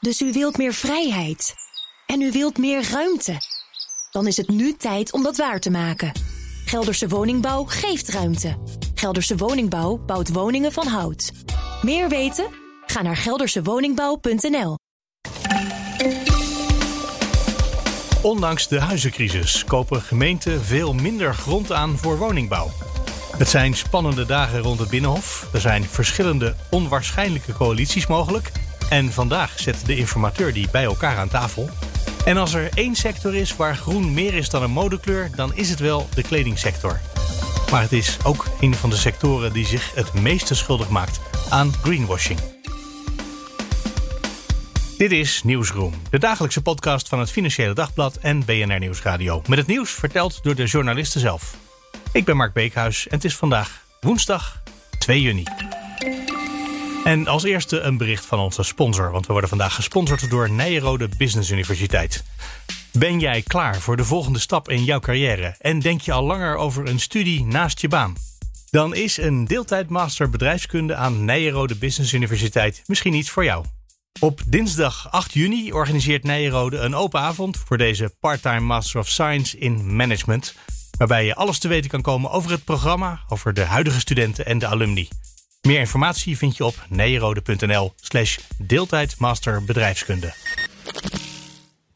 Dus u wilt meer vrijheid. En u wilt meer ruimte. Dan is het nu tijd om dat waar te maken. Gelderse Woningbouw geeft ruimte. Gelderse Woningbouw bouwt woningen van hout. Meer weten? Ga naar geldersewoningbouw.nl. Ondanks de huizencrisis kopen gemeenten veel minder grond aan voor woningbouw. Het zijn spannende dagen rond het Binnenhof. Er zijn verschillende onwaarschijnlijke coalities mogelijk. En vandaag zet de informateur die bij elkaar aan tafel. En als er één sector is waar groen meer is dan een modekleur, dan is het wel de kledingsector. Maar het is ook een van de sectoren die zich het meeste schuldig maakt aan greenwashing. Dit is Nieuwsroom, de dagelijkse podcast van het Financiële Dagblad en BNR Nieuwsradio. Met het nieuws verteld door de journalisten zelf. Ik ben Mark Beekhuis en het is vandaag woensdag 2 juni. En als eerste een bericht van onze sponsor, want we worden vandaag gesponsord door Nijrode Business Universiteit. Ben jij klaar voor de volgende stap in jouw carrière en denk je al langer over een studie naast je baan? Dan is een deeltijdmaster bedrijfskunde aan Nijrode Business Universiteit misschien iets voor jou. Op dinsdag 8 juni organiseert Nijrode een open avond voor deze part-time Master of Science in Management, waarbij je alles te weten kan komen over het programma, over de huidige studenten en de alumni. Meer informatie vind je op nijrode.nl slash deeltijdmaster bedrijfskunde.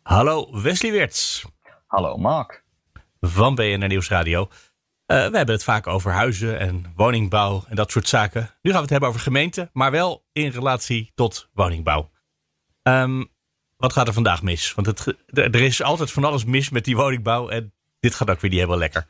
Hallo Wesley Weerts. Hallo Mark. Van BNR Nieuwsradio. Uh, we hebben het vaak over huizen en woningbouw en dat soort zaken. Nu gaan we het hebben over gemeenten, maar wel in relatie tot woningbouw. Um, wat gaat er vandaag mis? Want het, er is altijd van alles mis met die woningbouw en dit gaat ook weer niet helemaal lekker.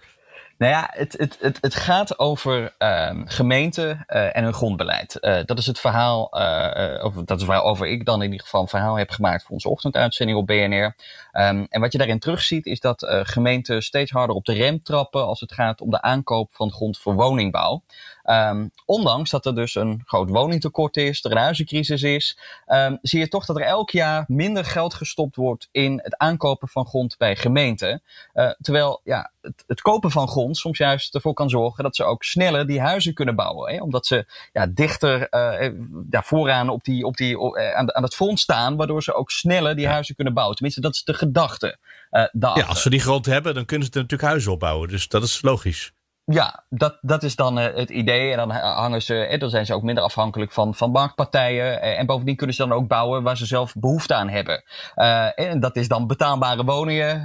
Nou ja, het, het, het, gaat over uh, gemeenten uh, en hun grondbeleid. Uh, dat is het verhaal, uh, of dat is waarover ik dan in ieder geval een verhaal heb gemaakt voor onze ochtenduitzending op BNR. Ehm, en wat je daarin terugziet is dat gemeenten steeds harder op de rem trappen als het gaat om de aankoop van grond voor woningbouw. Um, ondanks dat er dus een groot woningtekort is, er een huizencrisis is, um, zie je toch dat er elk jaar minder geld gestopt wordt in het aankopen van grond bij gemeenten. Uh, terwijl ja, het, het, kopen van grond soms juist ervoor kan zorgen dat ze ook sneller die huizen kunnen bouwen. Hè? Omdat ze ja, dichter uh, ja, vooraan op die, op die, uh, aan, aan het front staan, waardoor ze ook sneller die huizen kunnen bouwen. Tenminste, dat is de gedachte. ja, als ze die grond hebben, dan kunnen ze natuurlijk huizen opbouwen. Dus dat is logisch. Ja, dat, dat is dan uh, het idee. En dan hangen ze, eh, dan zijn ze ook minder afhankelijk van, van marktpartijen. Uh, en bovendien kunnen ze dan ook bouwen waar ze zelf behoefte aan hebben. Uh, en dat is dan betaalbare woningen.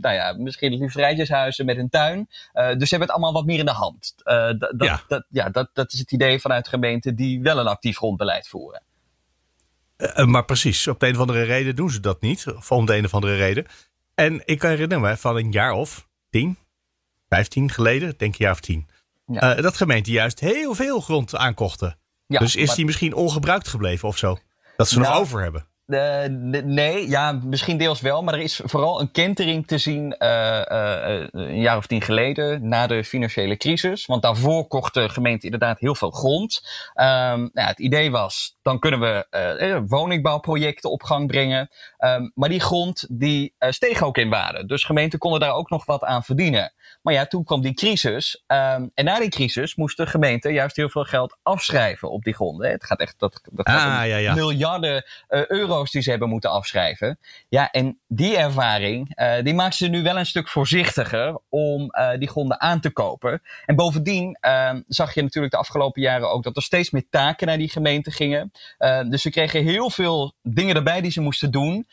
nou ja, misschien liefst rijtjeshuizen met een tuin. dus ze hebben het allemaal wat meer in de hand. dat, ja. Dat, ja, dat, dat is het idee vanuit gemeenten die wel een actief grondbeleid voeren. maar precies, op de een of andere reden doen ze dat niet. Of om de een of andere reden. En ik kan herinneren me van een jaar of tien, 15 geleden, denk je jaar of tien. Ja. Uh, dat gemeente juist heel veel grond aankochten. Ja, dus is die misschien ongebruikt gebleven of zo? Dat ze nog nou, over hebben. Uh, nee, ja, misschien deels wel. Maar er is vooral een kentering te zien uh, uh, een jaar of tien geleden, na de financiële crisis. Want daarvoor kocht de gemeente inderdaad heel veel grond. Um, nou, het idee was, dan kunnen we woningbouwprojecten op gang brengen. Um, maar die grond die steeg ook in waarde. Dus gemeenten konden daar ook nog wat aan verdienen. Maar ja, toen kwam die crisis. Um, en na die crisis moest de gemeente juist heel veel geld afschrijven op die gronden. Het gaat echt dat, dat gaat ah, ja, ja. miljarden die ze hebben moeten afschrijven. Ja, en die ervaring, uh, die maakt ze nu wel een stuk voorzichtiger om uh, die gronden aan te kopen. En bovendien uh, zag je natuurlijk de afgelopen jaren ook dat er steeds meer taken naar die gemeente gingen. dus ze kregen heel veel dingen erbij die ze moesten doen.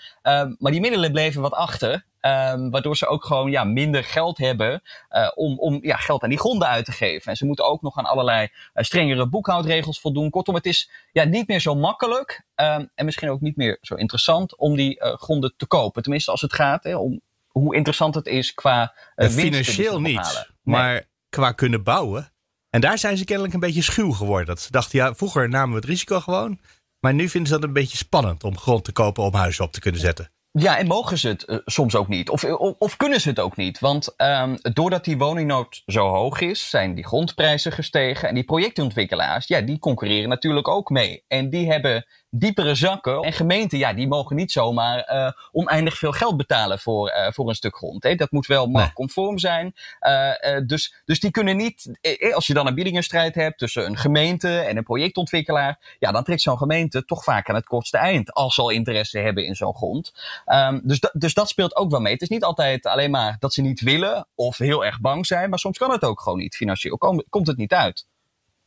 maar die middelen bleven wat achter. Um, waardoor ze ook gewoon ja, minder geld hebben uh, om, om ja, geld aan die gronden uit te geven. En ze moeten ook nog aan allerlei uh, strengere boekhoudregels voldoen. Kortom, het is ja, niet meer zo makkelijk um, en misschien ook niet meer zo interessant om die uh, gronden te kopen. Tenminste, als het gaat hè, om hoe interessant het is qua Financieel niet, maar qua kunnen bouwen. En daar zijn ze kennelijk een beetje schuw geworden. Dat ze dachten, ja, vroeger namen we het risico gewoon. Maar nu vinden ze dat een beetje spannend om grond te kopen om huizen op te kunnen zetten. Ja, en mogen ze het uh, soms ook niet? Of, of, of, kunnen ze het ook niet? Want um, doordat die woningnood zo hoog is, zijn die grondprijzen gestegen. En die projectontwikkelaars, ja, die concurreren natuurlijk ook mee. En die hebben diepere zakken. En gemeenten, ja, die mogen niet zomaar uh, oneindig veel geld betalen voor, uh, voor een stuk grond. Hè. Dat moet wel marktconform zijn. Uh, dus, dus die kunnen niet, als je dan een biedingenstrijd hebt tussen een gemeente en een projectontwikkelaar, ja, dan trekt zo'n gemeente toch vaak aan het kortste eind als ze al interesse hebben in zo'n grond. Um, dus, dus dat speelt ook wel mee. Het is niet altijd alleen maar dat ze niet willen of heel erg bang zijn, maar soms kan het ook gewoon niet. Financieel komt het niet uit.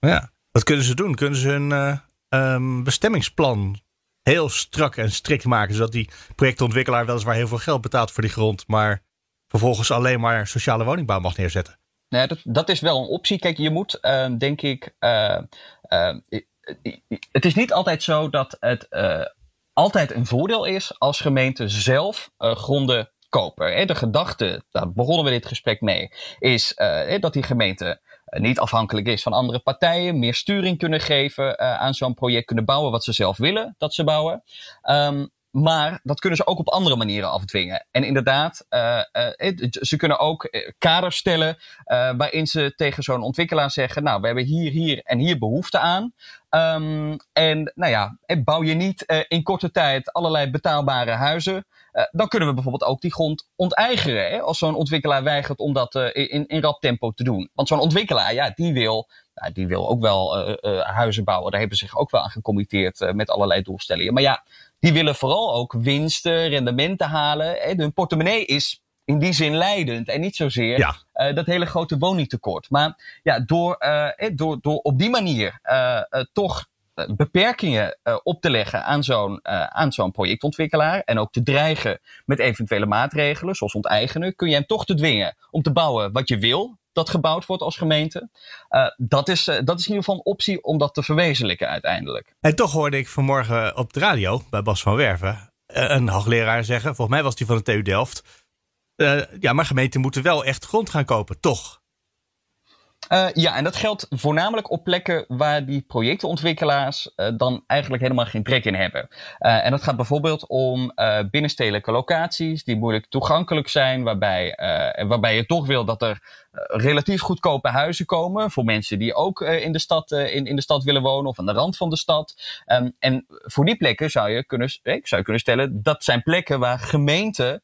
Ja, wat kunnen ze doen? Kunnen ze hun um, bestemmingsplan heel strak en strikt maken. Zodat die projectontwikkelaar weliswaar heel veel geld betaalt voor die grond. Maar vervolgens alleen maar sociale woningbouw mag neerzetten. Nee, dat, dat is wel een optie. Kijk, je moet uh, denk ik. Uh, uh, het is niet altijd zo dat het altijd een voordeel is als gemeenten zelf gronden kopen. De gedachte, daar begonnen we dit gesprek mee, is dat die gemeenten eh, niet afhankelijk is van andere partijen, meer sturing kunnen geven uh, aan zo'n project, kunnen bouwen wat ze zelf willen dat ze bouwen. Um, maar dat kunnen ze ook op andere manieren afdwingen. En inderdaad, uh, uh, ze kunnen ook kaders stellen waarin ze tegen zo'n ontwikkelaar zeggen: Nou, we hebben hier, hier en hier behoefte aan. Um, en nou ja, bouw je niet in korte tijd allerlei betaalbare huizen. Uh, dan kunnen we bijvoorbeeld ook die grond onteigenen. Hè, als zo'n ontwikkelaar weigert om dat uh, in, in rap tempo te doen. Want zo'n ontwikkelaar, ja, die wil, nou, die wil ook wel uh, huizen bouwen. Daar hebben ze zich ook wel aan gecommitteerd met allerlei doelstellingen. Maar ja, die willen vooral ook winsten, rendementen halen. Hè. Hun portemonnee is in die zin leidend en niet zozeer ja. dat hele grote woningtekort. Maar ja, door, door, door op die manier toch eh, beperkingen uh, op te leggen aan zo'n uh, aan zo'n projectontwikkelaar en ook te dreigen met eventuele maatregelen, zoals onteigenen, kun je hem toch te dwingen om te bouwen wat je wil dat gebouwd wordt als gemeente. Dat, is, dat is in ieder geval een optie om dat te verwezenlijken uiteindelijk. En toch hoorde ik vanmorgen op de radio bij Bas van Werven een hoogleraar zeggen, volgens mij was die van de TU Delft, ja, maar gemeenten moeten wel echt grond gaan kopen, toch? Uh, ja, en dat geldt voornamelijk op plekken waar die projectontwikkelaars uh, dan eigenlijk helemaal geen trek in hebben. Uh, en dat gaat bijvoorbeeld om binnenstedelijke locaties die moeilijk toegankelijk zijn, waarbij, waarbij je toch wil dat er relatief goedkope huizen komen voor mensen die ook in, de stad, in, in de stad willen wonen of aan de rand van de stad. Um, en voor die plekken zou je kunnen, zou je kunnen stellen, dat zijn plekken waar gemeenten,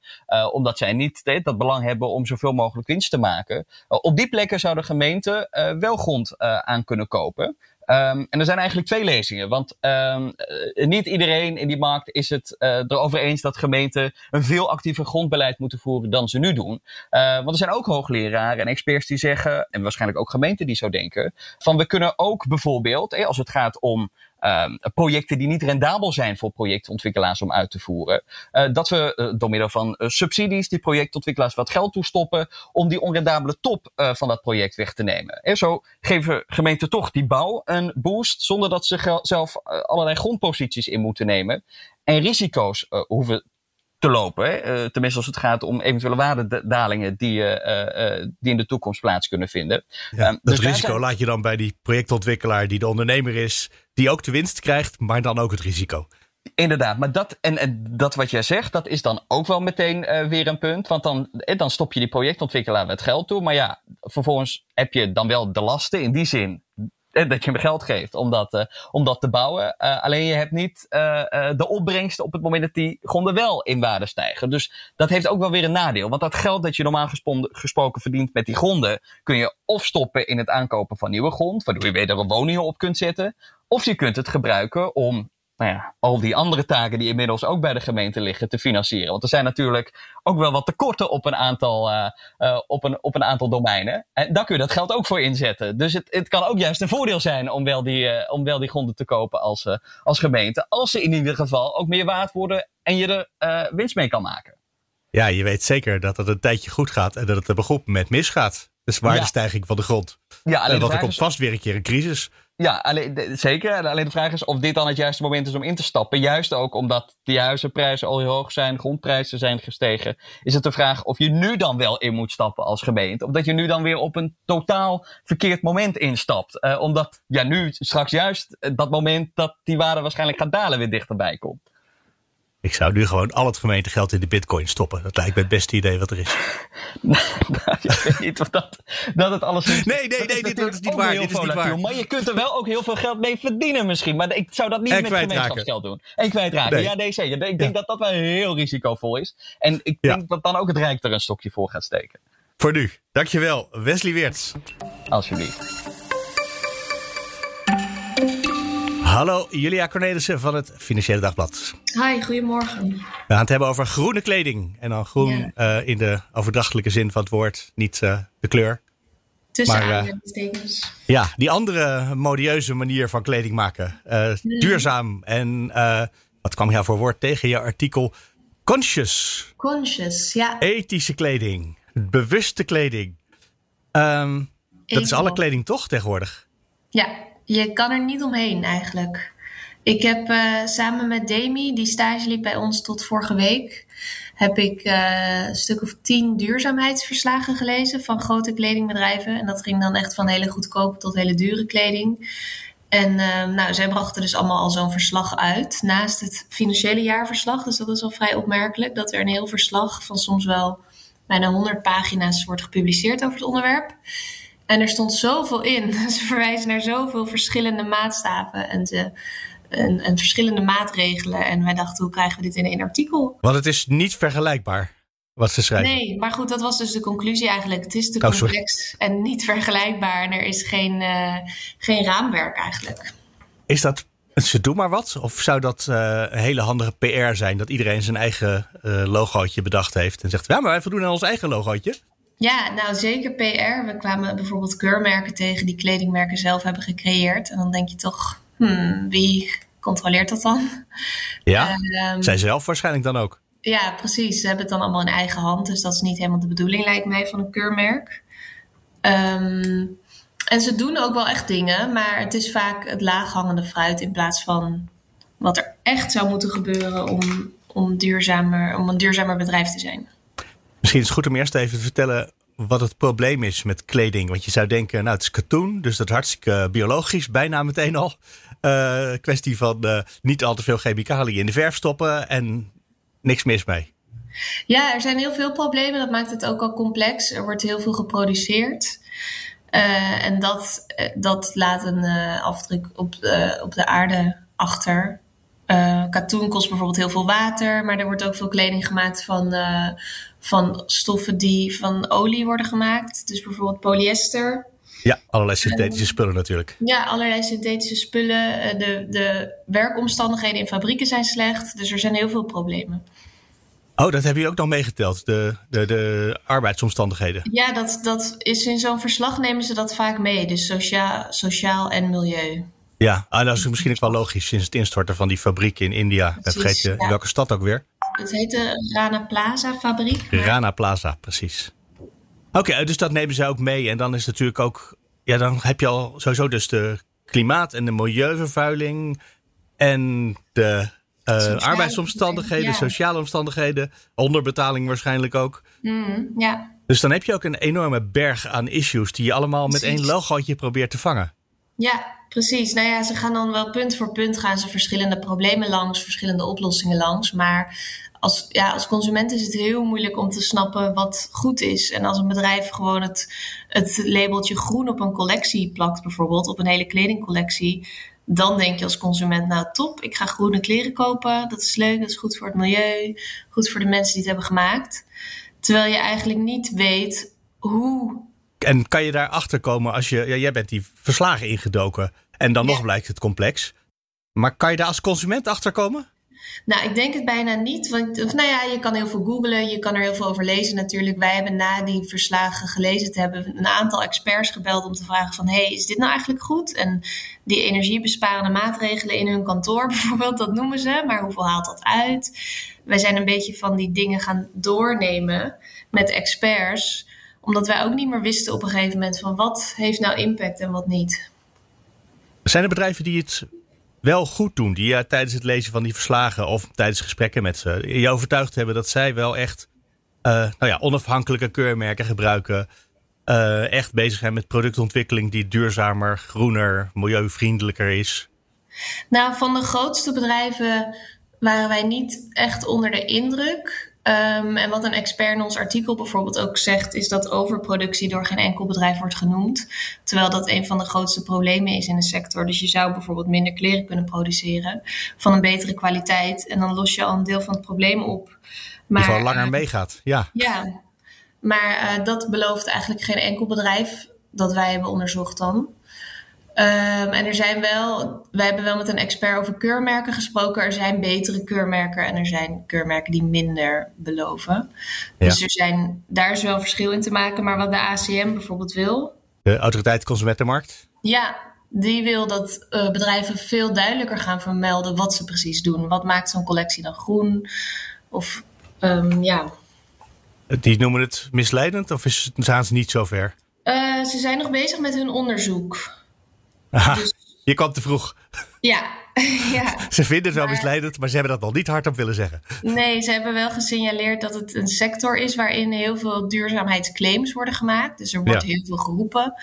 omdat zij niet dat belang hebben om zoveel mogelijk winst te maken, op die plekken zouden gemeenten uh, wel grond aan kunnen kopen. Um, en er zijn eigenlijk twee lezingen. Want um, niet iedereen in die markt is het uh, erover eens dat gemeenten een veel actiever grondbeleid moeten voeren dan ze nu doen. Uh, want er zijn ook hoogleraren en experts die zeggen, en waarschijnlijk ook gemeenten die zo denken, van we kunnen ook bijvoorbeeld, als het gaat om uh, projecten die niet rendabel zijn voor projectontwikkelaars om uit te voeren. Uh, dat we uh, door middel van subsidies die projectontwikkelaars wat geld toestoppen om die onrendabele top van dat project weg te nemen. En zo geven gemeenten toch die bouw een boost zonder dat ze zelf allerlei grondposities in moeten nemen. En risico's hoeven te lopen. Hè? Uh, tenminste, als het gaat om eventuele waardedalingen die, uh, uh, die in de toekomst plaats kunnen vinden. Ja, um, dat dus risico laat je dan bij die projectontwikkelaar die de ondernemer is, die ook de winst krijgt, maar dan ook het risico. Inderdaad, maar dat, en, en dat wat jij zegt, dat is dan ook wel meteen weer een punt. Want dan, dan stop je die projectontwikkelaar met geld toe. Maar ja, vervolgens heb je dan wel de lasten in die zin dat je hem geld geeft om dat, uh, om dat te bouwen. Uh, alleen je hebt niet de opbrengst op het moment dat die gronden wel in waarde stijgen. Dus dat heeft ook wel weer een nadeel. Want dat geld dat je normaal gesproken verdient met die gronden, kun je of stoppen in het aankopen van nieuwe grond, waardoor je weer een woningen op kunt zetten. Of je kunt het gebruiken om nou ja, al die andere taken die inmiddels ook bij de gemeente liggen te financieren. Want er zijn natuurlijk ook wel wat tekorten op een aantal, uh, uh, op een, op een aantal domeinen. En daar kun je dat geld ook voor inzetten. Dus het, het kan ook juist een voordeel zijn om wel die, uh, om wel die gronden te kopen als, als gemeente. Als ze in ieder geval ook meer waard worden en je er winst mee kan maken. Ja, je weet zeker dat het een tijdje goed gaat en dat het er begroep met misgaat. Dus waardestijging ja. van de grond. Ja, alleen want er komt vast weer een keer een crisis. Ja, alleen, zeker. Alleen de vraag is of dit dan het juiste moment is om in te stappen. Juist ook omdat die huizenprijzen al heel hoog zijn, grondprijzen zijn gestegen. Is het de vraag of je nu dan wel in moet stappen als gemeente. Of dat je nu dan weer op een totaal verkeerd moment instapt. Uh, omdat ja, nu straks juist dat moment dat die waarde waarschijnlijk gaat dalen weer dichterbij komt. Ik zou nu gewoon al het gemeentegeld in de bitcoin stoppen. Dat lijkt me het beste idee wat er is. nou, ik weet niet of dat, dat het alles is. Nee, nee, nee, dit, is niet waar. Dit is niet waar. Maar je kunt er wel ook heel veel geld mee verdienen misschien. Maar ik zou dat niet met gemeenschapsgeld doen. En kwijtraken. Nee. Ja, nee, zeker. Ik denk dat dat wel heel risicovol is. En ik denk dat dan ook het Rijk er een stokje voor gaat steken. Voor nu. Dankjewel, Wesley Weerts. Alsjeblieft. Hallo, Julia Cornelissen van het Financiële Dagblad. Hi, goedemorgen. We gaan het hebben over groene kleding. En dan groen uh, in de overdrachtelijke zin van het woord, niet uh, de kleur. Tussen maar, uh, Ja, die andere modieuze manier van kleding maken. Mm. Duurzaam en, wat kwam jou voor woord tegen je artikel? Conscious. Conscious, ja. Ethische kleding. Bewuste kleding. Um, dat is alle kleding toch tegenwoordig? Ja, je kan er niet omheen eigenlijk. Ik heb uh, samen met Demi, die stage liep bij ons tot vorige week, heb ik uh, een stuk of tien duurzaamheidsverslagen gelezen van grote kledingbedrijven. En dat ging dan echt van hele goedkope tot hele dure kleding. En uh, nou, zij brachten dus allemaal al zo'n verslag uit naast het financiële jaarverslag. Dus dat is wel vrij opmerkelijk dat er een heel verslag van soms wel bijna 100 pagina's wordt gepubliceerd over het onderwerp. En er stond zoveel in. Ze verwijzen naar zoveel verschillende maatstaven en, ze, en, en, verschillende maatregelen. En wij dachten, hoe krijgen we dit in één artikel? Want het is niet vergelijkbaar wat ze schrijven. Nee, maar goed, dat was dus de conclusie eigenlijk. Het is te oh, complex en niet vergelijkbaar. En er is geen, uh, geen raamwerk eigenlijk. Is dat ze doen maar wat? Of zou dat uh, een hele handige PR zijn? Dat iedereen zijn eigen uh, logootje bedacht heeft en zegt: Ja, maar wij voldoen aan ons eigen logootje. Ja, nou zeker PR. We kwamen bijvoorbeeld keurmerken tegen die kledingmerken zelf hebben gecreëerd. En dan denk je toch, hmm, wie controleert dat dan? Ja, um, zij zelf waarschijnlijk dan ook. Ja, precies. Ze hebben het dan allemaal in eigen hand. Dus dat is niet helemaal de bedoeling, lijkt mij, van een keurmerk. Um, en ze doen ook wel echt dingen, maar het is vaak het laaghangende fruit in plaats van wat er echt zou moeten gebeuren om, om, duurzamer, om een duurzamer bedrijf te zijn. Misschien is het goed om eerst even te vertellen wat het probleem is met kleding. Want je zou denken, nou het is katoen, dus dat is hartstikke biologisch, bijna meteen al. Uh, kwestie van uh, niet al te veel chemicaliën in de verf stoppen en niks mis mee. Ja, er zijn heel veel problemen. Dat maakt het ook al complex. Er wordt heel veel geproduceerd. Uh, en dat, dat laat een afdruk op, op de aarde achter. Katoen kost bijvoorbeeld heel veel water, maar er wordt ook veel kleding gemaakt van van stoffen die van olie worden gemaakt. Dus bijvoorbeeld polyester. Ja, allerlei synthetische spullen natuurlijk. Ja, allerlei synthetische spullen. Eh, de, de werkomstandigheden in fabrieken zijn slecht. Dus er zijn heel veel problemen. Oh, dat hebben jullie ook nog meegeteld, de, de, de arbeidsomstandigheden. Ja, dat, dat is in zo'n verslag nemen ze dat vaak mee. Dus sociaal, sociaal en milieu. Ja, ah, dat is misschien ook wel logisch sinds het instorten van die fabriek in India. Ik vergeet je welke stad ook weer. Het heet de Rana Plaza fabriek. Rana Plaza, precies. Oké, dus dat nemen ze ook mee. En dan is natuurlijk ook, ja, dan heb je al sowieso dus de klimaat- en de milieuvervuiling. En de uh, arbeidsomstandigheden, sociale omstandigheden, onderbetaling waarschijnlijk ook. Mm, ja. Dus dan heb je ook een enorme berg aan issues die je allemaal met één logootje probeert te vangen. Ja, precies. Nou ja, ze gaan dan wel punt voor punt gaan ze verschillende problemen langs, verschillende oplossingen langs. Maar als, ja, als consument is het heel moeilijk om te snappen wat goed is. En als een bedrijf gewoon het, het labeltje groen op een collectie plakt, bijvoorbeeld, op een hele kledingcollectie, dan denk je als consument, nou top, ik ga groene kleren kopen. Dat is leuk, dat is goed voor het milieu, goed voor de mensen die het hebben gemaakt. Terwijl je eigenlijk niet weet hoe. En kan je daar achter komen als je, ja, jij bent die verslagen ingedoken en dan nog blijkt het complex. Maar kan je daar als consument achter komen? Nou, ik denk het bijna niet. Want, of, nou ja, je kan heel veel googlen, je kan er heel veel over lezen natuurlijk. Wij hebben na die verslagen gelezen te hebben een aantal experts gebeld om te vragen van... hey, is dit nou eigenlijk goed? En die energiebesparende maatregelen in hun kantoor bijvoorbeeld, dat noemen ze. Maar hoeveel haalt dat uit? Wij zijn een beetje van die dingen gaan doornemen met experts. Omdat wij ook niet meer wisten op een gegeven moment van wat heeft nou impact en wat niet. Zijn er bedrijven die het wel goed doen. Die ja, tijdens het lezen van die verslagen of tijdens gesprekken met ze je overtuigd hebben dat zij wel echt uh, nou ja, onafhankelijke keurmerken gebruiken. Uh, echt bezig zijn met productontwikkeling die duurzamer, groener, milieuvriendelijker is. Nou, van de grootste bedrijven waren wij niet echt onder de indruk. Um, en wat een expert in ons artikel bijvoorbeeld ook zegt, is dat overproductie door geen enkel bedrijf wordt genoemd. Terwijl dat een van de grootste problemen is in de sector. Dus je zou bijvoorbeeld minder kleren kunnen produceren van een betere kwaliteit. En dan los je al een deel van het probleem op. Maar, gewoon langer uh, meegaat, ja. Ja, maar uh, dat belooft eigenlijk geen enkel bedrijf dat wij hebben onderzocht dan. Um, en er zijn wel, wij hebben wel met een expert over keurmerken gesproken. Er zijn betere keurmerken en er zijn keurmerken die minder beloven. Ja. Dus er zijn, daar is wel verschil in te maken. Maar wat de ACM bijvoorbeeld wil. De Autoriteit Consumentenmarkt? Ja, die wil dat uh, bedrijven veel duidelijker gaan vermelden wat ze precies doen. Wat maakt zo'n collectie dan groen? Of um, ja. Die noemen het misleidend of is, zijn ze niet zo ver? Uh, ze zijn nog bezig met hun onderzoek. Aha, dus, je kwam te vroeg. Ja, ja. Ze vinden het wel maar, misleidend, maar ze hebben dat nog niet hardop willen zeggen. Nee, ze hebben wel gesignaleerd dat het een sector is waarin heel veel duurzaamheidsclaims worden gemaakt. Dus er wordt ja. heel veel geroepen.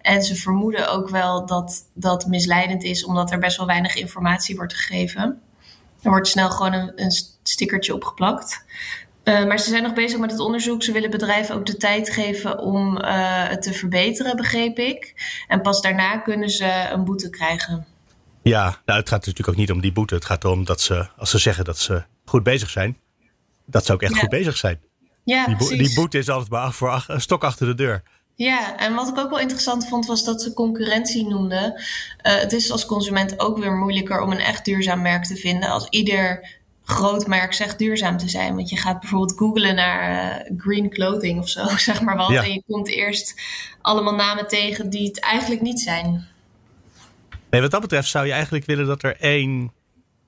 En ze vermoeden ook wel dat dat misleidend is, omdat er best wel weinig informatie wordt gegeven. Er wordt snel gewoon een, een stickertje opgeplakt. Uh, maar ze zijn nog bezig met het onderzoek. Ze willen bedrijven ook de tijd geven om uh, het te verbeteren, begreep ik. En pas daarna kunnen ze een boete krijgen. Ja, nou, het gaat natuurlijk ook niet om die boete. Het gaat erom dat ze, als ze zeggen dat ze goed bezig zijn, dat ze ook echt ja. goed bezig zijn. Ja, die, bo die boete is altijd maar voor een stok achter de deur. Ja, en wat ik ook wel interessant vond was dat ze concurrentie noemden. Uh, het is als consument ook weer moeilijker om een echt duurzaam merk te vinden als ieder groot merk zegt duurzaam te zijn. Want je gaat bijvoorbeeld googlen naar uh, green clothing of zo, zeg maar wat. Ja. En je komt eerst allemaal namen tegen die het eigenlijk niet zijn. Nee, wat dat betreft zou je eigenlijk willen dat er één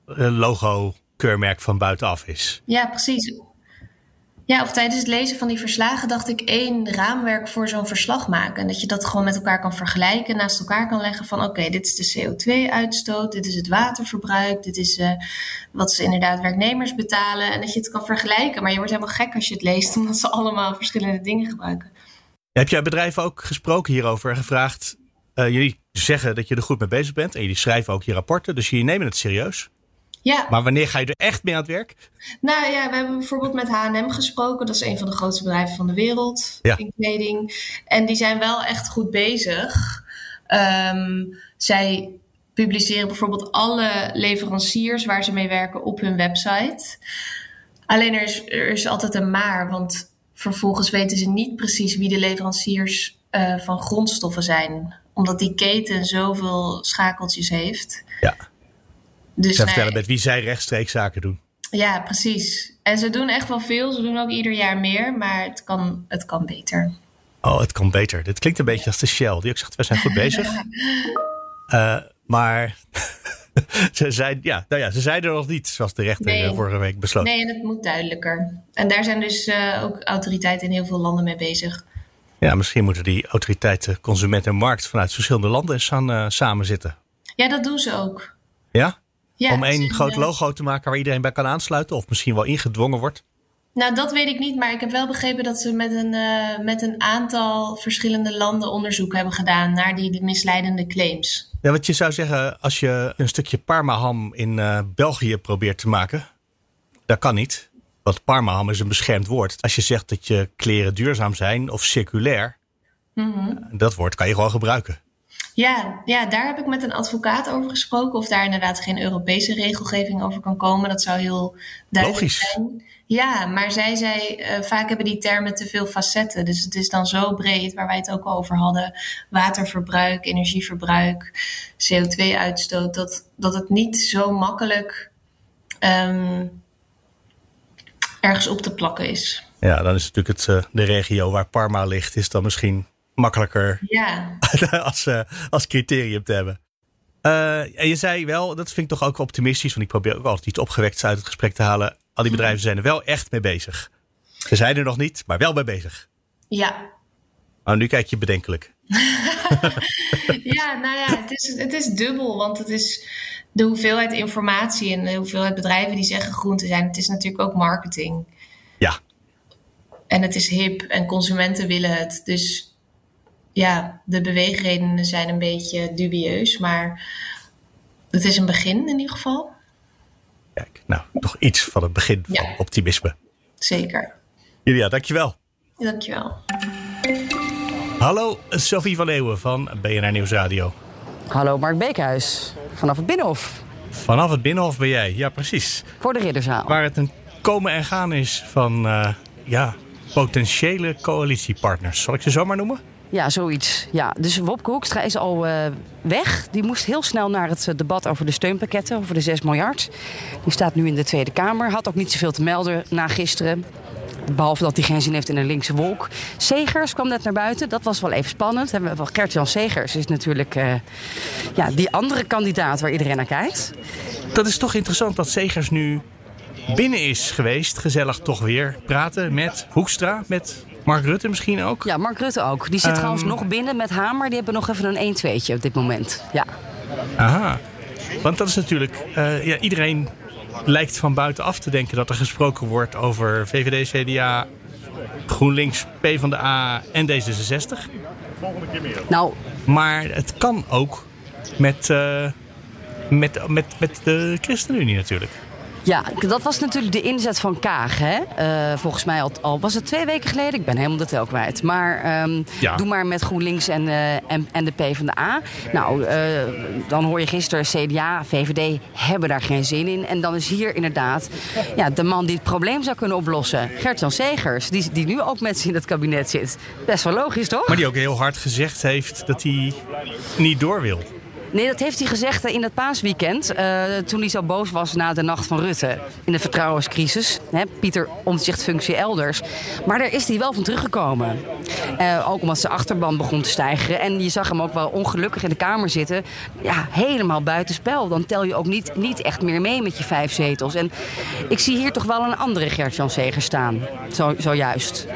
uh, logo keurmerk van buitenaf is. Ja, precies. Ja, of tijdens het lezen van die verslagen dacht ik één raamwerk voor zo'n verslag maken. En dat je dat gewoon met elkaar kan vergelijken, naast elkaar kan leggen van oké, dit is de CO2-uitstoot, dit is het waterverbruik, dit is uh, wat ze inderdaad werknemers betalen. En dat je het kan vergelijken, maar je wordt helemaal gek als je het leest, omdat ze allemaal verschillende dingen gebruiken. Heb jij bedrijven ook gesproken hierover en gevraagd? Uh, jullie zeggen dat je er goed mee bezig bent en jullie schrijven ook je rapporten, dus jullie nemen het serieus. Ja. Maar wanneer ga je er echt mee aan het werk? Nou ja, we hebben bijvoorbeeld met H&M gesproken. Dat is een van de grootste bedrijven van de wereld ja. in kleding. En die zijn wel echt goed bezig. Um, zij publiceren bijvoorbeeld alle leveranciers waar ze mee werken op hun website. Alleen er is, er is altijd een maar, want vervolgens weten ze niet precies wie de leveranciers uh, van grondstoffen zijn. Omdat die keten zoveel schakeltjes heeft. Ja. Dus zij vertellen met wie zij rechtstreeks zaken doen. Ja, precies. En ze doen echt wel veel. Ze doen ook ieder jaar meer, maar het kan, het kan beter. Oh, het kan beter. Dit klinkt een beetje als de Shell. Die ook zegt, we zijn goed bezig. uh, maar ze, zijn, ja, nou ja, ze zijn er nog niet, zoals de rechter nee. vorige week besloot. Nee, en het moet duidelijker. En daar zijn dus uh, ook autoriteiten in heel veel landen mee bezig. Ja, misschien moeten die autoriteiten consument en markt vanuit verschillende landen eens aan uh, samen zitten. Ja, dat doen ze ook. Ja? Ja, om één groot logo te maken waar iedereen bij kan aansluiten? Of misschien wel ingedwongen wordt? Nou, dat weet ik niet. Maar ik heb wel begrepen dat ze met een, uh, met een aantal verschillende landen onderzoek hebben gedaan naar die, misleidende claims. Ja, wat je zou zeggen, als je een stukje parmaham in uh, België probeert te maken, dat kan niet. Want parmaham is een beschermd woord. Als je zegt dat je kleren duurzaam zijn of circulair, mm -hmm. dat woord kan je gewoon gebruiken. Ja, ja, daar heb ik met een advocaat over gesproken. Of daar inderdaad geen Europese regelgeving over kan komen. Dat zou heel duidelijk Logisch. zijn. Ja, maar zij zei, uh, vaak hebben die termen te veel facetten. Dus het is dan zo breed, waar wij het ook al over hadden. Waterverbruik, energieverbruik, CO2-uitstoot. Dat, dat het niet zo makkelijk um, ergens op te plakken is. Ja, dan is natuurlijk het, uh, de regio waar Parma ligt, is dan misschien makkelijker ja. als, uh, als criterium te hebben. Uh, en je zei wel, dat vind ik toch ook optimistisch, want ik probeer ook altijd iets opgewekts uit het gesprek te halen. Al die bedrijven zijn er wel echt mee bezig. Ze zijn er nog niet, maar wel mee bezig. Ja. Oh, nu kijk je bedenkelijk. ja, nou ja, het is, het is dubbel, want het is de hoeveelheid informatie en de hoeveelheid bedrijven die zeggen groen te zijn. Het is natuurlijk ook marketing. Ja. En het is hip en consumenten willen het. Dus ja, de beweegredenen zijn een beetje dubieus, maar het is een begin in ieder geval. Kijk, nou, toch iets van het begin van optimisme. Zeker. Julia, dankjewel. Dankjewel. Hallo, Sophie van Leeuwen van BNR Nieuwsradio. Hallo Mark Beekhuis, vanaf het Binnenhof Vanaf het Binnenhof ben jij, ja precies. voor de Ridderzaal. Waar het een komen en gaan is van, eh, ja, potentiële coalitiepartners. Zal ik ze zo maar noemen? Ja, zoiets. Ja, dus Wopke Hoekstra is al eh, weg. Die moest heel snel naar het eh, debat over de steunpakketten, over de 6 miljard. Die staat nu in de Tweede Kamer. Had ook niet zoveel te melden na gisteren. Behalve dat hij geen zin heeft in een linkse wolk. Segers kwam net naar buiten. Dat was wel even spannend. Gert-Jan Segers is natuurlijk eh, ja, die andere kandidaat waar iedereen naar kijkt. Dat is toch interessant dat Segers nu binnen is geweest. Gezellig toch weer praten met Hoekstra, met Mark Rutte misschien ook. Ja, Mark Rutte ook. Die zit Ehm. trouwens nog binnen met Hamer. Die hebben nog even een 1-2'tje op dit moment. Ja. Aha. Want dat is natuurlijk, eh, ja, iedereen lijkt van buitenaf te denken dat er gesproken wordt over VVD, CDA, GroenLinks, PvdA en D66. Nou, Maar het kan ook met, eh, met, met, met de ChristenUnie natuurlijk. Ja, dat was natuurlijk de inzet van Kaag. Hè? Eh, volgens mij al, al was het twee weken geleden. Ik ben helemaal de tel kwijt. Maar ehm, Ja. doe maar met GroenLinks en, eh, en, en de PvdA. Nou, eh, dan hoor je gisteren CDA, VVD hebben daar geen zin in. En dan is hier inderdaad ja, de man die het probleem zou kunnen oplossen. Gert-Jan Segers, die, die nu ook met ze in het kabinet zit. Best wel logisch, toch? Maar die ook heel hard gezegd heeft dat hij niet door wil. Nee, dat heeft hij gezegd eh, in het paasweekend. eh, toen hij zo boos was na de nacht van Rutte. In de vertrouwenscrisis. Hè, Pieter omzicht functie elders. Maar daar is hij wel van teruggekomen. Eh, ook omdat zijn achterban begon te stijgen. En je zag hem ook wel ongelukkig in de Kamer zitten. Ja, helemaal buitenspel. Dan tel je ook niet, niet echt meer mee met je vijf zetels. En ik zie hier toch wel een andere Gert-Jan Segers staan. Zo, zojuist.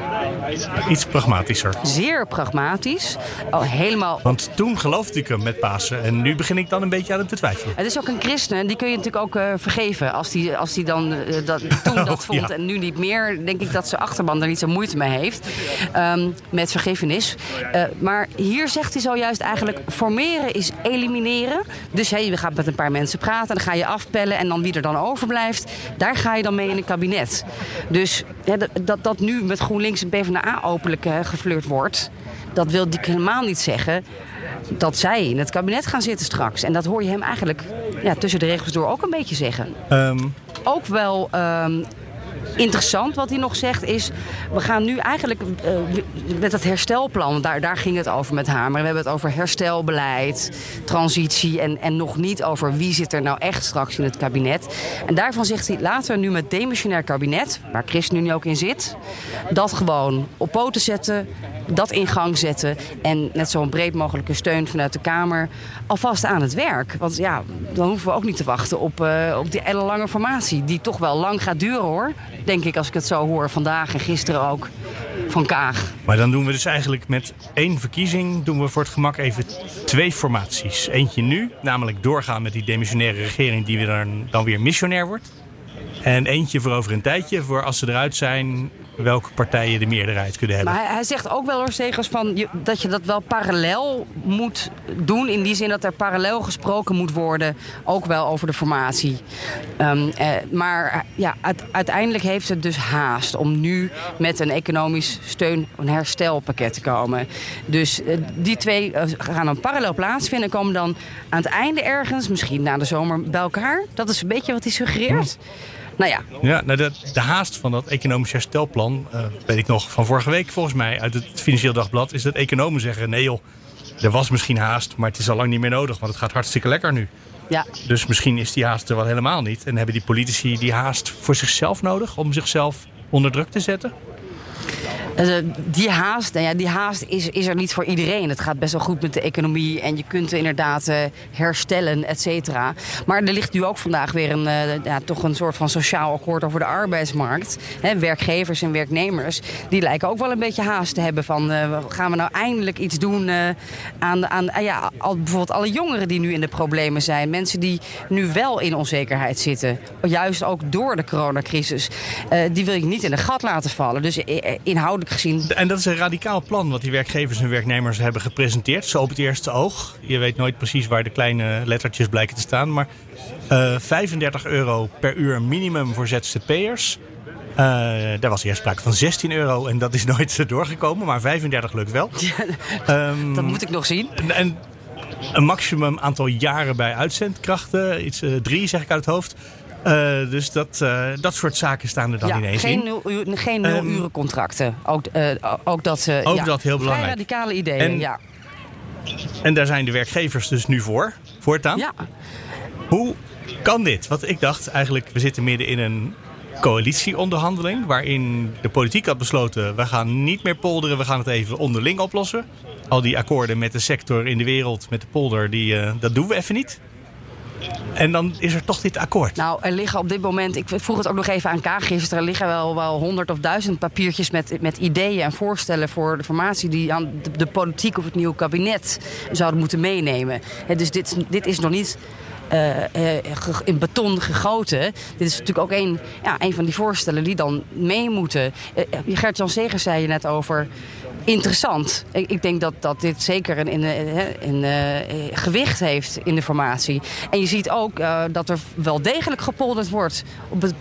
Iets pragmatischer. Zeer pragmatisch. Oh, helemaal Want toen geloofde ik hem met Pasen. En nu begin ik dan een beetje aan hem te twijfelen. Het is ook een christen en die kun je natuurlijk ook eh, vergeven. Als die, als die dan eh, dat, toen dat Oh, vond ja. en nu niet meer, denk ik dat zijn achterban er niet zo moeite mee heeft. ehm, met vergevenis. Eh, maar hier zegt hij zojuist eigenlijk: formeren is elimineren. Dus hey, je gaat met een paar mensen praten, dan ga je afpellen en dan wie er dan overblijft, daar ga je dan mee in een kabinet. Dus dat, dat, nu met GroenLinks en PvdA openlijk geflirt wordt, dat wil ik helemaal niet zeggen dat zij in het kabinet gaan zitten straks. En dat hoor je hem eigenlijk ja, tussen de regels door ook een beetje zeggen. Ehm, Ook wel ehm, interessant wat hij nog zegt is... we gaan nu eigenlijk eh, met het herstelplan... Daar, daar ging het over met Hamer. We hebben het over herstelbeleid, transitie... En, en nog niet over wie zit er nou echt straks in het kabinet. En daarvan zegt hij laten we nu met demissionair kabinet... waar ChristenUnie ook in zit... dat gewoon op poten zetten dat in gang zetten. En net zo'n breed mogelijke steun vanuit de Kamer alvast aan het werk. Want ja, dan hoeven we ook niet te wachten op, eh, op die ellenlange formatie. Die toch wel lang gaat duren hoor. Denk ik als ik het zo hoor vandaag en gisteren ook van Kaag. maar dan doen we dus eigenlijk met één verkiezing... doen we voor het gemak even twee formaties. Eentje nu, namelijk doorgaan met die demissionaire regering... die dan, dan weer missionair wordt. En eentje voor over een tijdje, voor als ze eruit zijn... welke partijen de meerderheid kunnen hebben. Maar hij, hij zegt ook wel hoor, Segers, van je, dat je dat wel parallel moet doen. In die zin dat er parallel gesproken moet worden. Ook wel over de formatie. Ehm, eh, maar ja, uit- uiteindelijk heeft het dus haast om nu met een economisch steun, een herstelpakket te komen. Dus eh, die twee eh, gaan dan parallel plaatsvinden. En komen dan aan het einde ergens, misschien na de zomer, bij elkaar. Dat is een beetje wat hij suggereert. Nou ja, Ja, nou de, de haast van dat economisch herstelplan, eh, weet ik nog van vorige week volgens mij uit het Financieel Dagblad, is dat economen zeggen: nee joh, er was misschien haast, maar het is al lang niet meer nodig, want het gaat hartstikke lekker nu. ja, Dus misschien is die haast er wel helemaal niet. En hebben die politici die haast voor zichzelf nodig om zichzelf onder druk te zetten? Eh, die haast, nou ja, die haast is, is er niet voor iedereen. Het gaat best wel goed met de economie en je kunt inderdaad eh, herstellen, et cetera. Maar er ligt nu ook vandaag weer een, eh, ja, toch een soort van sociaal akkoord over de arbeidsmarkt. Werkgevers en werknemers, die lijken ook wel een beetje haast te hebben van... gaan we nou eindelijk iets doen aan, aan ah ja, al, bijvoorbeeld alle jongeren die nu in de problemen zijn. Mensen die nu wel in onzekerheid zitten, juist ook door de coronacrisis. Die wil ik niet in de gat laten vallen. Dus inhoudelijk ik gezien. En dat is een radicaal plan wat die werkgevers en werknemers hebben gepresenteerd. Zo op het eerste oog. Je weet nooit precies waar de kleine lettertjes blijken te staan. Maar uh, 35 euro per uur minimum voor ZZP'ers. Uh, daar was eerst sprake van 16 euro en dat is nooit doorgekomen. Maar 35 lukt wel. Ja, um, dat moet ik nog zien. En, en een maximum aantal jaren bij uitzendkrachten. Iets uh, drie zeg ik uit het hoofd. Uh, dus dat, uh, dat soort zaken staan er dan ja, ineens geen in. Nul, geen nul um, uren contracten. Ook, uh, ook dat, ook ja, dat heel belangrijk. radicale ideeën, en, ja. En daar zijn de werkgevers dus nu voor, voortaan. Ja. Hoe kan dit? Want ik dacht eigenlijk, we zitten midden in een coalitieonderhandeling... waarin de politiek had besloten, we gaan niet meer polderen... we gaan het even onderling oplossen. Al die akkoorden met de sector in de wereld, met de polder, die, uh, dat doen we even niet. En dan is er toch dit akkoord. Nou, er liggen op dit moment, ik vroeg het ook nog even aan K gisteren, er liggen wel, wel honderd of duizend papiertjes met, met ideeën en voorstellen voor de formatie die aan de, politiek of het nieuwe kabinet zouden moeten meenemen. Dus dit, dit is nog niet. Uh, uh, in beton gegoten. Dit is natuurlijk ook een, ja, een van die voorstellen die dan mee moeten. Uh, Gert-Jan Segers zei je net over interessant. Ik, ik, denk dat, dat dit zeker een, een, een, een gewicht heeft in de formatie. En je ziet ook dat er wel degelijk gepolderd wordt op het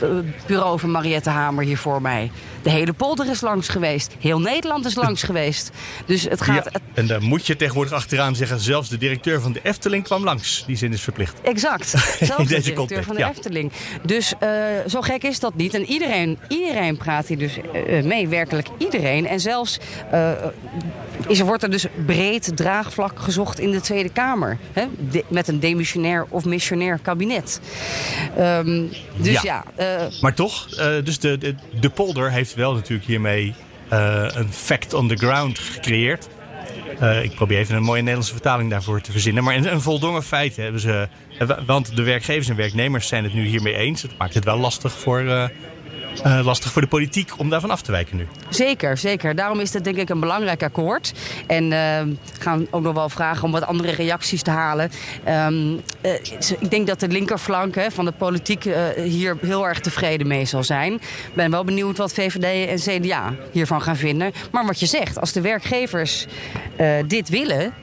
bureau van Mariette Hamer hier voor mij. De hele polder is langs geweest. Heel Nederland is langs geweest. Dus het gaat. Ja, en daar moet je tegenwoordig achteraan zeggen: zelfs de directeur van de Efteling kwam langs. Die zin is verplicht. Exact. Zelfs de directeur context, van de ja. Efteling. Dus uh, zo gek is dat niet. En iedereen, iedereen praat hier dus uh, mee, werkelijk iedereen. En zelfs uh, is, wordt er dus breed draagvlak gezocht in de Tweede Kamer. Hè? De, met een demissionair of missionair kabinet. Um, dus ja. ja maar toch, dus de, de, de polder heeft wel natuurlijk hiermee uh, een fact on the ground gecreëerd. Ik probeer even een mooie Nederlandse vertaling daarvoor te verzinnen. Maar een, een voldongen feit hebben ze. Want de werkgevers en werknemers zijn het nu hiermee eens. Het maakt het wel lastig voor, uh, lastig voor de politiek om daarvan af te wijken nu. Zeker, zeker. Daarom is het denk ik een belangrijk akkoord. En uh, gaan ook nog wel vragen om wat andere reacties te halen. Um, uh, ik denk dat de linkerflank hè, van de politiek hier heel erg tevreden mee zal zijn. Ik ben wel benieuwd wat VVD en CDA hiervan gaan vinden. Maar wat je zegt, als de werkgevers dit willen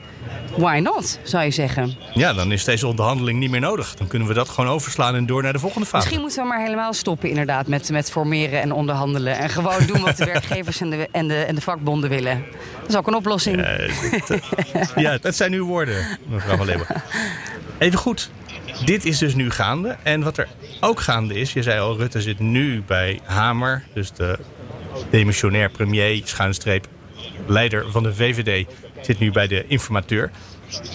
why not, zou je zeggen. Ja, dan is deze onderhandeling niet meer nodig. Dan kunnen we dat gewoon overslaan en door naar de volgende fase. Misschien moeten we maar helemaal stoppen inderdaad met, met formeren en onderhandelen. En gewoon doen wat de werkgevers en de, en, de, en de vakbonden willen. Dat is ook een oplossing. Ja, dat, ja, dat zijn uw woorden, mevrouw van Leeuwen. Even goed. Dit is dus nu gaande. En wat er ook gaande is, je zei al, Rutte zit nu bij Hamer. Dus de demissionair premier, schuinstreep, leider van de VVD zit nu bij de informateur.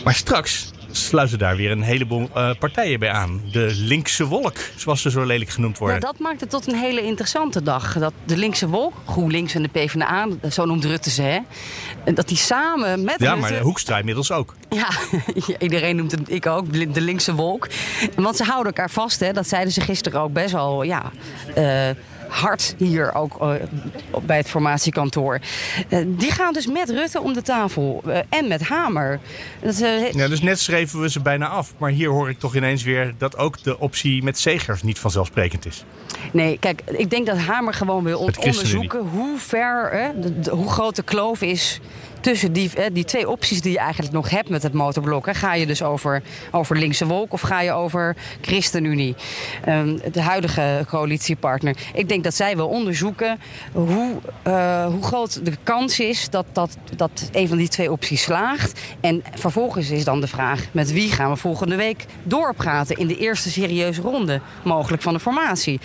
Maar straks sluiten daar weer een heleboel uh, partijen bij aan. De linkse wolk, zoals ze zo lelijk genoemd worden. Ja, dat maakt het tot een hele interessante dag. Dat de linkse wolk, GroenLinks en de PvdA, zo noemt Rutte ze, hè? Dat die samen met Ja, Rutte... maar de Hoekstra inmiddels ook. Ja, iedereen noemt het, ik ook, de linkse wolk. Want ze houden elkaar vast, hè? Dat zeiden ze gisteren ook best wel, ja... Uh, hard hier ook uh, bij het formatiekantoor. Uh, die gaan dus met Rutte om de tafel uh, en met Hamer. Dat, ja, dus net schreven we ze bijna af. Maar hier hoor ik toch ineens weer dat ook de optie met Zegers niet vanzelfsprekend is. Nee, kijk, ik denk dat Hamer gewoon wil on onderzoeken hoe ver, de, de, hoe groot de kloof is tussen die, die twee opties die je eigenlijk nog hebt met het motorblok. Hè. Ga je dus over, over linkse wolk of ga je over ChristenUnie, de huidige coalitiepartner. Ik denk dat zij wil onderzoeken hoe, uh, hoe groot de kans is dat, dat, dat een van die twee opties slaagt. En vervolgens is dan de vraag met wie gaan we volgende week doorpraten in de eerste serieuze ronde mogelijk van de formatie.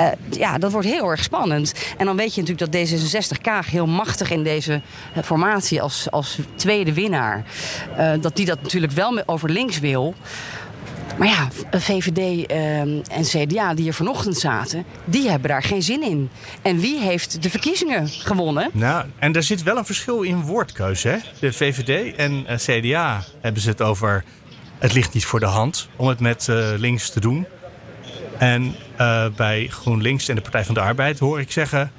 Uh, ja, dat wordt heel erg spannend. En dan weet je natuurlijk dat D66 Kaag heel machtig in deze uh, als, als tweede winnaar. Uh, dat die dat natuurlijk wel over links wil. Maar ja, VVD uh, en CDA die hier vanochtend zaten, die hebben daar geen zin in. En wie heeft de verkiezingen gewonnen? Nou, en er zit wel een verschil in woordkeuze. Hè? De VVD en uh, CDA hebben ze het over. Het ligt niet voor de hand om het met links te doen. En bij GroenLinks en de Partij van de Arbeid hoor ik zeggen: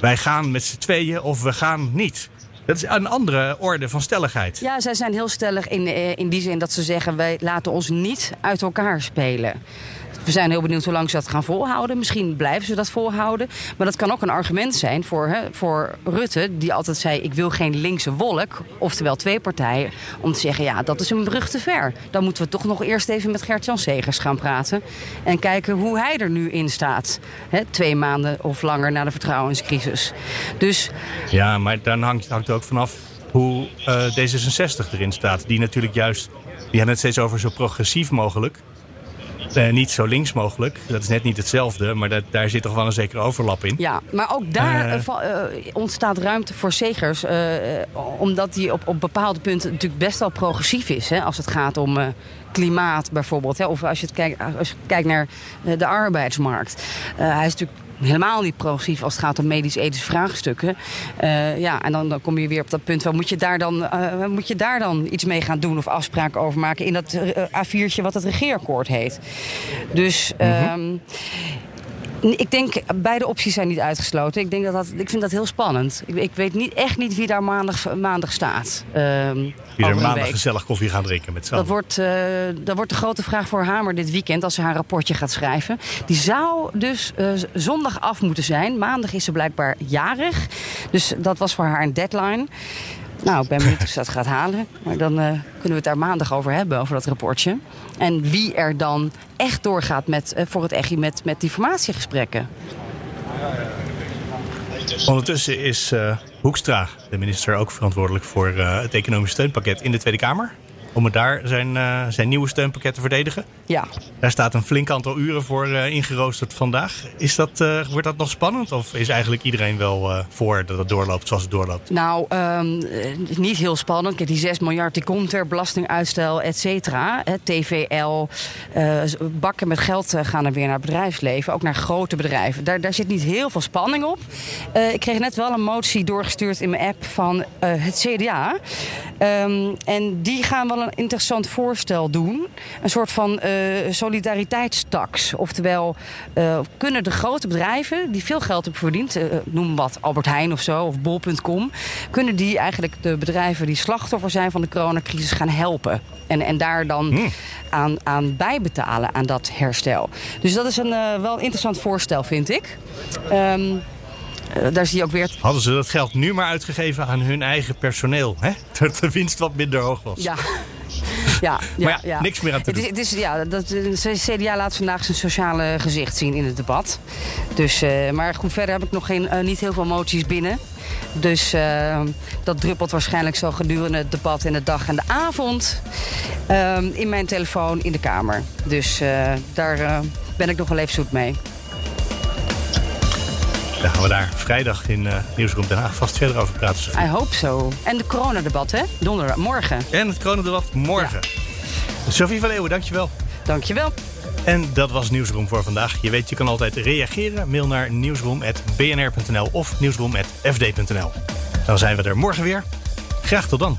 wij gaan met z'n tweeën of we gaan niet. Dat is een andere orde van stelligheid. Ja, zij zijn heel stellig in, in die zin dat ze zeggen: wij laten ons niet uit elkaar spelen. We zijn heel benieuwd hoe lang ze dat gaan volhouden. Misschien blijven ze dat volhouden. Maar dat kan ook een argument zijn voor, hè, voor Rutte, die altijd zei: Ik wil geen linkse wolk, oftewel twee partijen. Om te zeggen: Ja, dat is een brug te ver. Dan moeten we toch nog eerst even met Gert-Jan Segers gaan praten. En kijken hoe hij er nu in staat. Hè, twee maanden of langer na de vertrouwenscrisis. Dus. Ja, maar dan hangt, er ook vanaf hoe uh, D66 erin staat. Die natuurlijk juist. Die hebben het steeds over zo progressief mogelijk. Uh, niet zo links mogelijk. Dat is net niet hetzelfde, maar dat, daar zit toch wel een zekere overlap in. Ja, maar ook daar uh, uh, ontstaat ruimte voor Segers. omdat hij op, op bepaalde punten natuurlijk best wel progressief is. Hè, als het gaat om klimaat bijvoorbeeld. Hè, of als je, het kijkt, als je kijkt naar de arbeidsmarkt. hij is natuurlijk helemaal niet progressief als het gaat om medisch-ethische vraagstukken. Uh, ja, en dan, dan kom je weer op dat punt waar moet je, daar dan, uh, moet je daar dan iets mee gaan doen of afspraken over maken in dat uh, A4'tje wat het regeerakkoord heet. Dus. Mm -hmm. Ik denk, beide opties zijn niet uitgesloten. Ik, denk dat dat, ik vind dat heel spannend. Ik, ik weet niet, echt niet wie daar maandag, maandag staat. Um, wie er maandag gezellig koffie gaan drinken met dat wordt, uh, dat wordt de grote vraag voor Hamer dit weekend als ze haar rapportje gaat schrijven. Die zou dus uh, zondag af moeten zijn. Maandag is ze blijkbaar jarig. Dus dat was voor haar een deadline. Nou, ik ben benieuwd of ze dat gaat halen. Maar dan uh, kunnen we het daar maandag over hebben, over dat rapportje. En wie er dan echt doorgaat met, uh, voor het EGI met, met die formatiegesprekken. Ondertussen is uh, Hoekstra, de minister, ook verantwoordelijk voor het economisch steunpakket in de Tweede Kamer om het daar zijn, uh, zijn nieuwe steunpakket te verdedigen. Ja. Daar staat een flink aantal uren voor uh, ingeroosterd vandaag. Is dat, uh, wordt dat nog spannend of is eigenlijk iedereen wel voor dat het doorloopt zoals het doorloopt? Nou, um, niet heel spannend. Kijk, die 6 miljard die komt er, belastinguitstel, et cetera. TVL, bakken met geld gaan er weer naar bedrijfsleven, ook naar grote bedrijven. Daar, daar zit niet heel veel spanning op. ik kreeg net wel een motie doorgestuurd in mijn app van het CDA. Um, en die gaan wel een interessant voorstel doen. Een soort van uh, solidariteitstax. Oftewel, uh, kunnen de grote bedrijven die veel geld hebben verdiend, uh, noem wat Albert Heijn of zo, of bol.com, kunnen die eigenlijk de bedrijven die slachtoffer zijn van de coronacrisis gaan helpen. En, en daar dan hmm. aan, aan bijbetalen aan dat herstel. Dus dat is een wel interessant voorstel, vind ik. Um, uh, daar zie je ook weer. Hadden ze dat geld nu maar uitgegeven aan hun eigen personeel, hè? Dat de winst wat minder hoog was. Ja. Ja, ja, maar ja, ja, niks meer aan te doen. Het is, het is, ja, dat, de CDA laat vandaag zijn sociale gezicht zien in het debat. Dus, uh, maar goed, verder heb ik nog geen, uh, niet heel veel moties binnen. Dus uh, dat druppelt waarschijnlijk zo gedurende het debat en de dag en de avond in mijn telefoon in de Kamer. Dus daar ben ik nog wel even zoet mee. Dan gaan we daar vrijdag in uh, Nieuwsroom Den Haag vast verder over praten. Sophie. I hope so. En de coronadebat, hè? Donderdag, morgen. En het coronadebat morgen. Ja. Sophie van Leeuwen, dankjewel. Dankjewel. En dat was Nieuwsroom voor vandaag. Je weet, je kan altijd reageren. Mail naar nieuwsroom.bnr.nl of nieuwsroom.fd.nl. Dan zijn we er morgen weer. Graag tot dan.